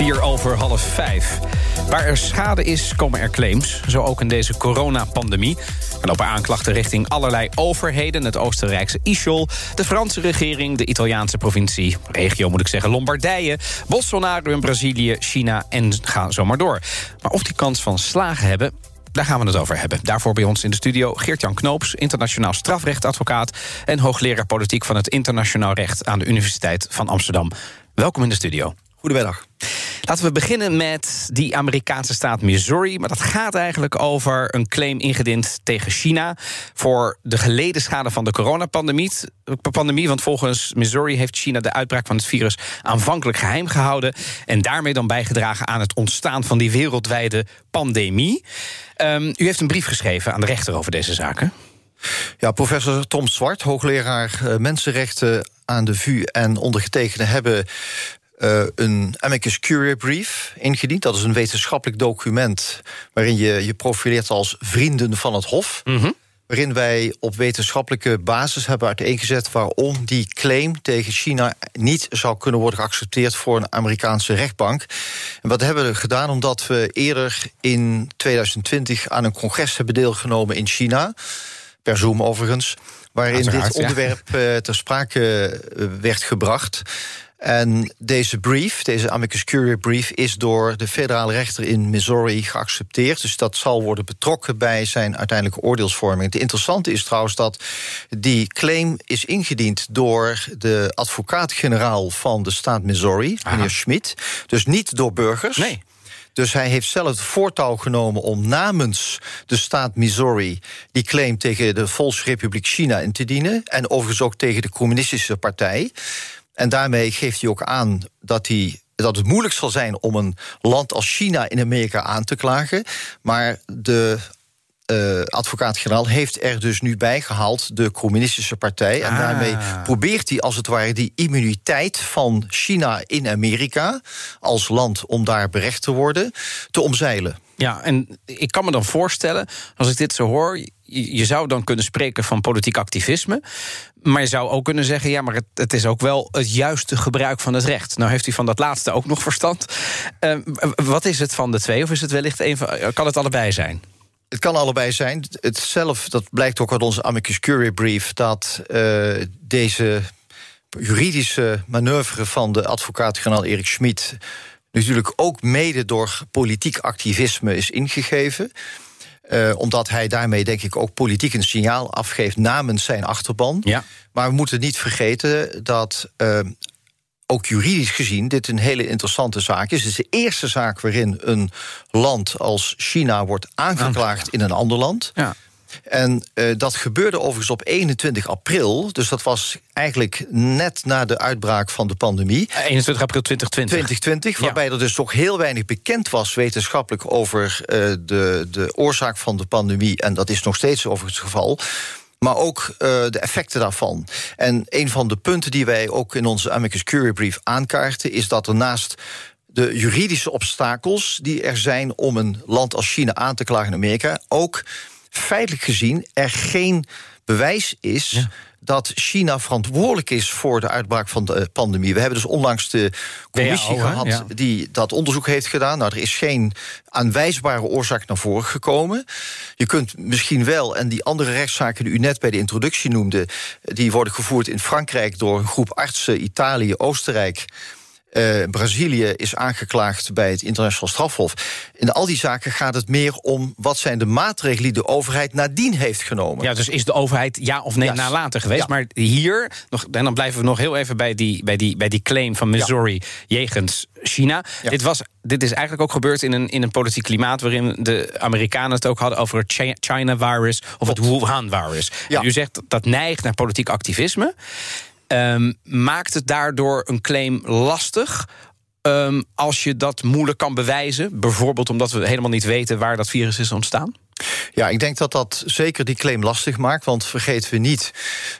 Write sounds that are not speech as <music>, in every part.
4 over half 5. Waar er schade is, komen er claims. Zo ook in deze coronapandemie. Er lopen aanklachten richting allerlei overheden. Het Oostenrijkse Ischol, de Franse regering... de Italiaanse provincie, regio moet ik zeggen, Lombardije... Bolsonaro in Brazilië, China en ga zo maar door. Maar of die kans van slagen hebben... Daar gaan we het over hebben. Daarvoor bij ons in de studio Geert-Jan Knoops, internationaal strafrechtadvocaat en hoogleraar politiek van het internationaal recht aan de Universiteit van Amsterdam. Welkom in de studio. Goedemiddag. Laten we beginnen met die Amerikaanse staat Missouri. Maar dat gaat eigenlijk over een claim ingediend tegen China... voor de geleden schade van de coronapandemie. Pandemie, want volgens Missouri heeft China de uitbraak van het virus... aanvankelijk geheim gehouden... en daarmee dan bijgedragen aan het ontstaan van die wereldwijde pandemie. Um, u heeft een brief geschreven aan de rechter over deze zaken. Ja, professor Tom Zwart, hoogleraar uh, mensenrechten aan de VU en ondergetekende hebben uh, een amicus curiae brief ingediend. Dat is een wetenschappelijk document waarin je je profileert als vrienden van het Hof. Mm Waarin wij op wetenschappelijke basis hebben uiteengezet waarom die claim tegen China niet zou kunnen worden geaccepteerd voor een Amerikaanse rechtbank. En wat hebben we gedaan? Omdat we eerder in 2020 aan een congres hebben deelgenomen in China, per Zoom overigens, waarin dit onderwerp ja. ter sprake eh, werd gebracht. En deze brief, deze amicus curiae brief, is door de federale rechter in Missouri geaccepteerd. Dus dat zal worden betrokken bij zijn uiteindelijke oordeelsvorming. Het interessante is trouwens dat die claim is ingediend door de advocaat-generaal van de staat Missouri, meneer Schmidt. Dus niet door burgers. Nee. Dus hij heeft zelf het voortouw genomen om namens de staat Missouri die claim tegen de Volksrepubliek China in te dienen. En overigens ook tegen de Communistische Partij. En daarmee geeft hij ook aan dat hij dat het moeilijk zal zijn om een land als China in Amerika aan te klagen. Maar de uh, advocaat-generaal heeft er dus nu bij gehaald de Communistische Partij. En daarmee ah. probeert hij als het ware die immuniteit van China in Amerika als land om daar berecht te worden, te omzeilen. Ja, en ik kan me dan voorstellen, als ik dit zo hoor, je zou dan kunnen spreken van politiek activisme. Maar je zou ook kunnen zeggen, ja, maar het, het, is ook wel het juiste gebruik van het recht. Nou heeft u van dat laatste ook nog verstand. Uh, wat is het van de twee? Of is het wellicht een van, kan het allebei zijn? Het kan allebei zijn. Het zelf, dat blijkt ook uit onze amicus curiae brief... dat uh, deze juridische manoeuvre van de advocaat-generaal Erik Schmid... natuurlijk ook mede door politiek activisme is ingegeven... Uh, omdat hij daarmee, denk ik, ook politiek een signaal afgeeft namens zijn achterban. Ja. Maar we moeten niet vergeten dat. Uh, ook juridisch gezien dit een hele interessante zaak is. Het is de eerste zaak waarin een land als China wordt aangeklaagd in een ander land. Ja. En uh, dat gebeurde overigens op 21 april. Dus dat was eigenlijk net na de uitbraak van de pandemie. 21 eh, april 2020. 2020, waarbij er dus toch heel weinig bekend was wetenschappelijk over uh, de, de oorzaak van de pandemie. En dat is nog steeds overigens het geval maar ook uh, de effecten daarvan. En een van de punten die wij ook in onze amicus curiae brief aankaarten... is dat er naast de juridische obstakels die er zijn om een land als China aan te klagen in Amerika, ook feitelijk gezien er geen bewijs is. Dat China verantwoordelijk is voor de uitbraak van de pandemie. We hebben dus onlangs de commissie gehad die dat onderzoek heeft gedaan. Nou, er is geen aanwijsbare oorzaak naar voren gekomen. Je kunt misschien wel, en die andere rechtszaken die u net bij de introductie noemde, die worden gevoerd in Frankrijk door een groep artsen, Italië, Oostenrijk. Uh, Brazilië is aangeklaagd bij het internationaal strafhof. In al die zaken gaat het meer om wat zijn de maatregelen die de overheid nadien heeft genomen. Ja, dus is de overheid ja of nee yes. nalaten geweest. Maar hier, nog, en dan blijven we nog heel even bij die, bij die, bij die claim van Missouri ja. jegens China. Ja. Dit, was, dit is eigenlijk ook gebeurd in een, in een politiek klimaat waarin de Amerikanen het ook hadden over het China-virus of het Wuhan-virus. U zegt dat neigt naar politiek activisme. Um, maakt het daardoor een claim lastig? Um, als je dat moeilijk kan bewijzen, bijvoorbeeld omdat we helemaal niet weten waar dat virus is ontstaan? Ja, ik denk dat dat zeker die claim lastig maakt. Want vergeten we niet,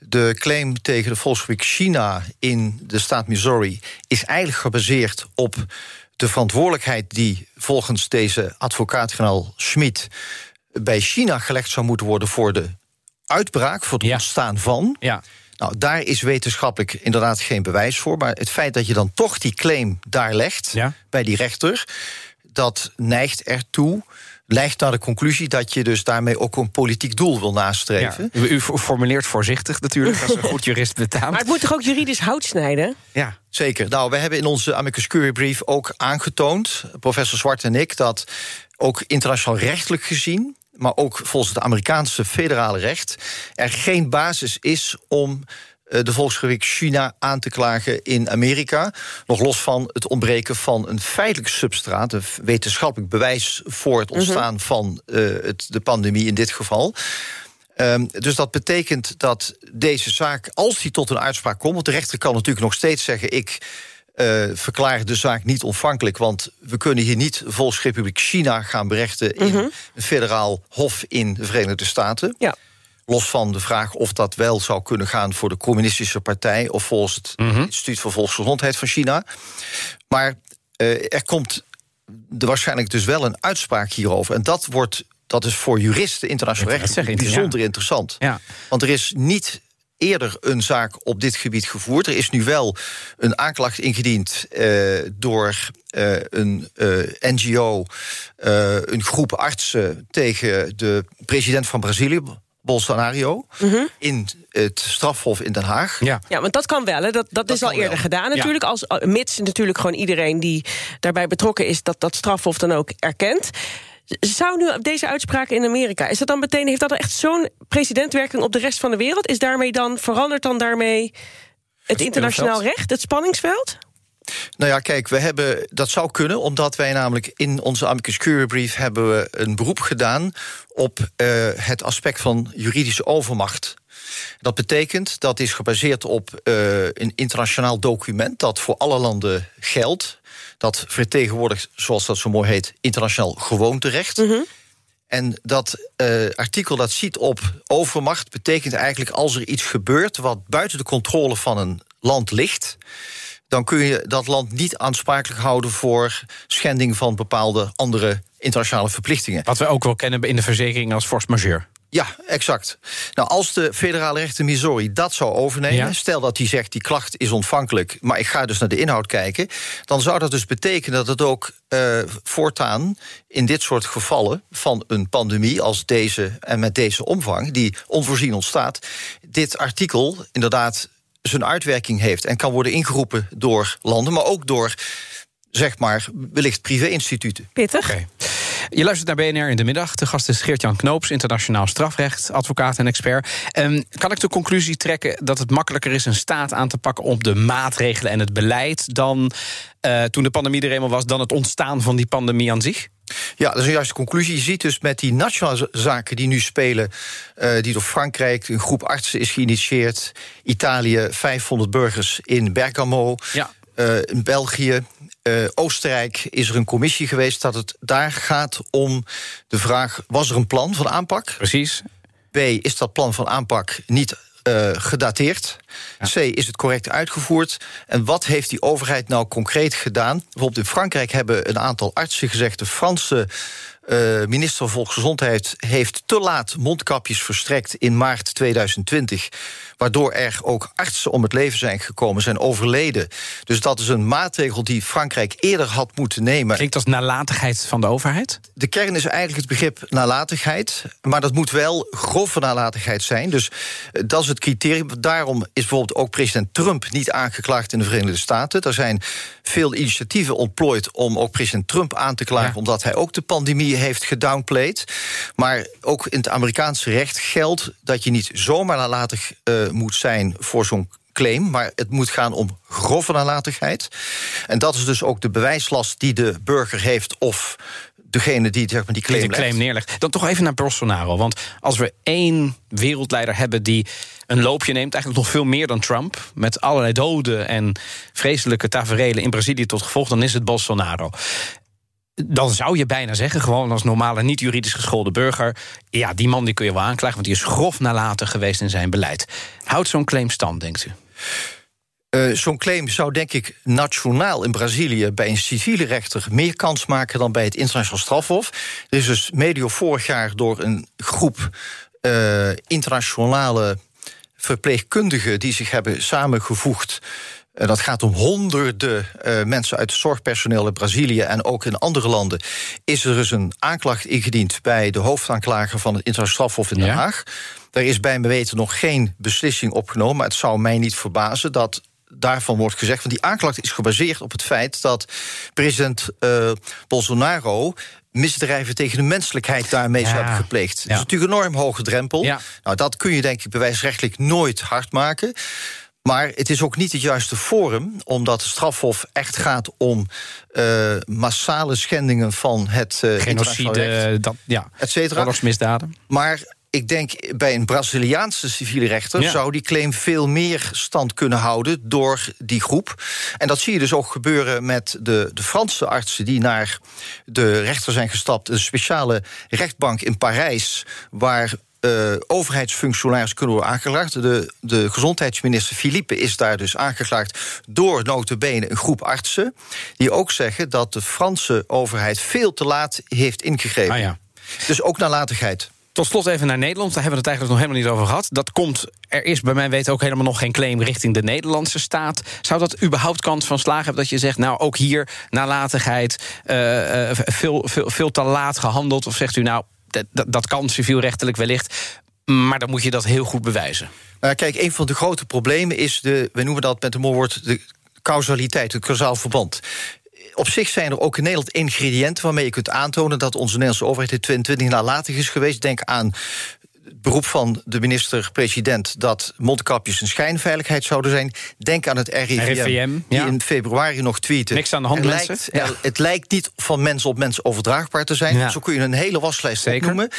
de claim tegen de Volksrepubliek China in de staat Missouri is eigenlijk gebaseerd op de verantwoordelijkheid die volgens deze advocaat-generaal Schmid bij China gelegd zou moeten worden voor de uitbraak, voor het Ja. ontstaan van. Ja. Nou, daar is wetenschappelijk inderdaad geen bewijs voor. Maar het feit dat je dan toch die claim daar legt Ja. bij die rechter, dat neigt ertoe. Lijkt naar de conclusie dat je dus daarmee ook een politiek doel wil Ja. nastreven. U, u formuleert voorzichtig natuurlijk, als een <laughs> goed jurist Maar betaamt. het moet toch ook juridisch hout snijden? Ja. Zeker. Nou, we hebben in onze amicus curiae brief ook aangetoond, professor Zwart en ik, dat ook internationaal rechtelijk gezien, maar ook volgens het Amerikaanse federale recht, er geen basis is om eh, de Volksrepubliek China aan te klagen in Amerika. Nog los van het ontbreken van een feitelijk substraat, een wetenschappelijk bewijs voor het ontstaan van eh, het, de pandemie in dit geval. Ehm, dus dat betekent dat deze zaak, als die tot een uitspraak komt, want de rechter kan natuurlijk nog steeds zeggen: ik eh, verklaar de zaak niet ontvankelijk, want we kunnen hier niet Volksrepubliek China gaan berechten in een federaal hof in de Verenigde Staten. Ja. Los van de vraag of dat wel zou kunnen gaan voor de Communistische Partij of volgens het Instituut voor Volksgezondheid van China. Maar eh, er komt er waarschijnlijk dus wel een uitspraak hierover. En dat wordt. Dat is voor juristen internationaal recht bijzonder ja. interessant. Ja. Want er is niet eerder een zaak op dit gebied gevoerd. Er is nu wel een aanklacht ingediend eh, door eh, een eh, NGO, eh, een groep artsen tegen de president van Brazilië, Bolsonaro, in het strafhof in Den Haag. Ja. Ja, want dat kan wel. Hè. Dat, dat, Dat is al wel. eerder gedaan natuurlijk. Als, mits natuurlijk gewoon iedereen die daarbij betrokken is... dat dat strafhof dan ook erkent. Zou nu deze uitspraak in Amerika... is dat dan meteen, heeft dat dan echt zo'n precedentwerking op de rest van de wereld? Is daarmee dan, verandert dan daarmee het internationaal recht, het spanningsveld? Nou ja, kijk, we hebben, dat zou kunnen, omdat wij namelijk in onze amicus curiae brief hebben we een beroep gedaan op eh, het aspect van juridische overmacht. Dat betekent dat is gebaseerd op eh, een internationaal document dat voor alle landen geldt. Dat vertegenwoordigt, zoals dat zo mooi heet, internationaal gewoonterecht. En dat eh, artikel dat ziet op overmacht betekent eigenlijk als er iets gebeurt wat buiten de controle van een land ligt, dan kun je dat land niet aansprakelijk houden voor schending van bepaalde andere internationale verplichtingen. Wat we ook wel kennen in de verzekering als force majeure. Ja, exact. Nou, als de federale rechter Missouri dat zou overnemen, Ja. stel dat hij zegt die klacht is ontvankelijk, maar ik ga dus naar de inhoud kijken, dan zou dat dus betekenen dat het ook eh, voortaan in dit soort gevallen van een pandemie als deze en met deze omvang, die onvoorzien ontstaat, dit artikel inderdaad zijn uitwerking heeft en kan worden ingeroepen door landen, maar ook door zeg maar wellicht privé-instituten. Pittig. Oké. Je luistert naar BNR in de middag. De gast is Geert-Jan Knoops, internationaal strafrecht, advocaat en expert. Ehm, kan ik de conclusie trekken dat het makkelijker is een staat aan te pakken op de maatregelen en het beleid dan eh, toen de pandemie er eenmaal was, dan het ontstaan van die pandemie aan zich? Ja, dat is een juiste conclusie. Je ziet dus met die nationale zaken die nu spelen, eh, die door Frankrijk, een groep artsen is geïnitieerd, Italië, 500 burgers in Bergamo, Ja. Eh, in België, eh, Oostenrijk is er een commissie geweest dat het daar gaat om de vraag: was er een plan van aanpak? Precies. B, is dat plan van aanpak niet eh, gedateerd? C, is het correct uitgevoerd? En wat heeft die overheid nou concreet gedaan? Bijvoorbeeld in Frankrijk hebben een aantal artsen gezegd... de Franse eh, minister van Volksgezondheid heeft te laat mondkapjes verstrekt in maart 2020... waardoor er ook artsen om het leven zijn gekomen, zijn overleden. Dus dat is een maatregel die Frankrijk eerder had moeten nemen. Klinkt als nalatigheid van de overheid? De kern is eigenlijk het begrip nalatigheid. Maar dat moet wel grove nalatigheid zijn. Dus eh, dat is het criterium. Daarom is bijvoorbeeld ook president Trump niet aangeklaagd in de Verenigde Staten. Er zijn veel initiatieven ontplooid om ook president Trump aan te klagen. Ja. Omdat hij ook de pandemie heeft gedownplayed. Maar ook in het Amerikaanse recht geldt dat je niet zomaar nalatig eh, moet zijn voor zo'n claim, maar het moet gaan om grove nalatigheid. En dat is dus ook de bewijslast die de burger heeft of degene die zeg maar, die Die claim, neerlegt. Dan toch even naar Bolsonaro. Want als we één wereldleider hebben die een loopje neemt, eigenlijk nog veel meer dan Trump, met allerlei doden en vreselijke taferelen in Brazilië tot gevolg, dan is het Bolsonaro. Dan zou je bijna zeggen, gewoon als normale niet-juridisch geschoolde burger... ja, die man die kun je wel aanklagen, want die is grof nalaten geweest in zijn beleid. Houdt zo'n claim stand, denkt u? Uh, Zo'n claim zou denk ik nationaal in Brazilië bij een civiele rechter meer kans maken dan bij het internationaal strafhof. Er is dus medio vorig jaar door een groep uh, internationale verpleegkundigen die zich hebben samengevoegd. En dat gaat om honderden uh, mensen uit het zorgpersoneel in Brazilië en ook in andere landen. Is er dus een aanklacht ingediend bij de hoofdaanklager van het internationaal strafhof in Den Haag. Daar is bij me weten nog geen beslissing opgenomen. Maar het zou mij niet verbazen dat daarvan wordt gezegd. Want die aanklacht is gebaseerd op het feit dat president uh, Bolsonaro misdrijven tegen de menselijkheid daarmee zou hebben gepleegd. Ja. Dat is natuurlijk een enorm hoge drempel. Ja. Nou, dat kun je denk ik bewijsrechtelijk nooit hard maken. Maar het is ook niet het juiste forum, omdat het strafhof echt gaat om uh, massale schendingen van het uh, genocide, dat, ja, et cetera. Maar ik denk bij een Braziliaanse civiele rechter ja. zou die claim veel meer stand kunnen houden door die groep. En dat zie je dus ook gebeuren met de, de Franse artsen die naar de rechter zijn gestapt. Een speciale rechtbank in Parijs, waar uh, overheidsfunctionarissen kunnen worden aangeklaagd. De, de gezondheidsminister Philippe is daar dus aangeklaagd door notabene een groep artsen. Die ook zeggen dat de Franse overheid veel te laat heeft ingegrepen. Ah, ja. Dus ook nalatigheid. Tot slot even naar Nederland. Daar hebben we het eigenlijk nog helemaal niet over gehad. Dat komt, er is bij mij weten ook helemaal nog geen claim richting de Nederlandse staat. Zou dat überhaupt kans van slagen hebben dat je zegt, nou ook hier nalatigheid, uh, veel, veel, veel te laat gehandeld? Of zegt u nou, dat, dat kan civielrechtelijk wellicht, maar dan moet je dat heel goed bewijzen? Nou, kijk, een van de grote problemen is de, we noemen dat met een mooi woord, de causaliteit, het causaal verband op zich zijn er ook in Nederland ingrediënten waarmee je kunt aantonen dat onze Nederlandse overheid in 22 nalatig is geweest. Denk aan het beroep van de minister-president dat mondkapjes een schijnveiligheid zouden zijn. Denk aan het RIVM, RIVM die ja. in februari nog tweette. Niks aan de hand, het lijkt, ja. het lijkt niet van mens op mens overdraagbaar te zijn. Ja. Zo kun je een hele waslijst opnoemen.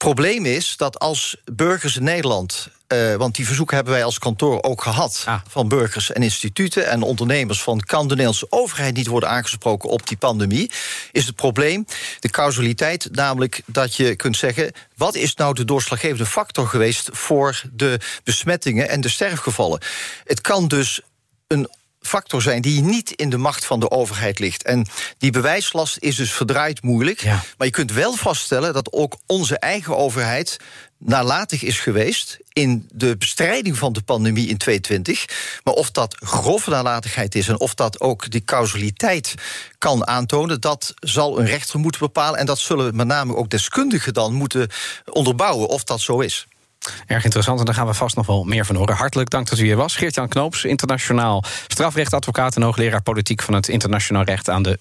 Probleem is dat als burgers in Nederland uh, want die verzoeken hebben wij als kantoor ook gehad ah. van burgers en instituten en ondernemers van kan de Nederlandse overheid niet worden aangesproken op die pandemie, is het probleem de causaliteit, namelijk dat je kunt zeggen wat is nou de doorslaggevende factor geweest voor de besmettingen en de sterfgevallen. Het kan dus een factor zijn die niet in de macht van de overheid ligt. En die bewijslast is dus verdraaid moeilijk. Ja. Maar je kunt wel vaststellen dat ook onze eigen overheid nalatig is geweest in de bestrijding van de pandemie in 2020. Maar of dat grove nalatigheid is en of dat ook die causaliteit kan aantonen, dat zal een rechter moeten bepalen. En dat zullen met name ook deskundigen dan moeten onderbouwen of dat zo is. Erg interessant en daar gaan we vast nog wel meer van horen. Hartelijk dank dat u hier was. Geert-Jan Knoops, internationaal strafrechtadvocaat en hoogleraar politiek van het internationaal recht aan de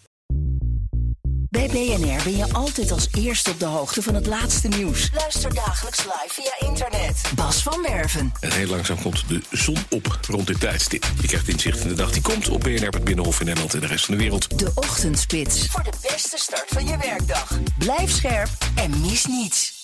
bij BNR ben je altijd als eerste op de hoogte van het laatste nieuws. Luister dagelijks live via internet. Bas van Werven. En heel langzaam komt de zon op rond dit tijdstip. Je krijgt inzicht in de dag die komt op BNR, het Binnenhof in Nederland en de rest van de wereld. De Ochtendspits. Voor de beste start van je werkdag. Blijf scherp en mis niets.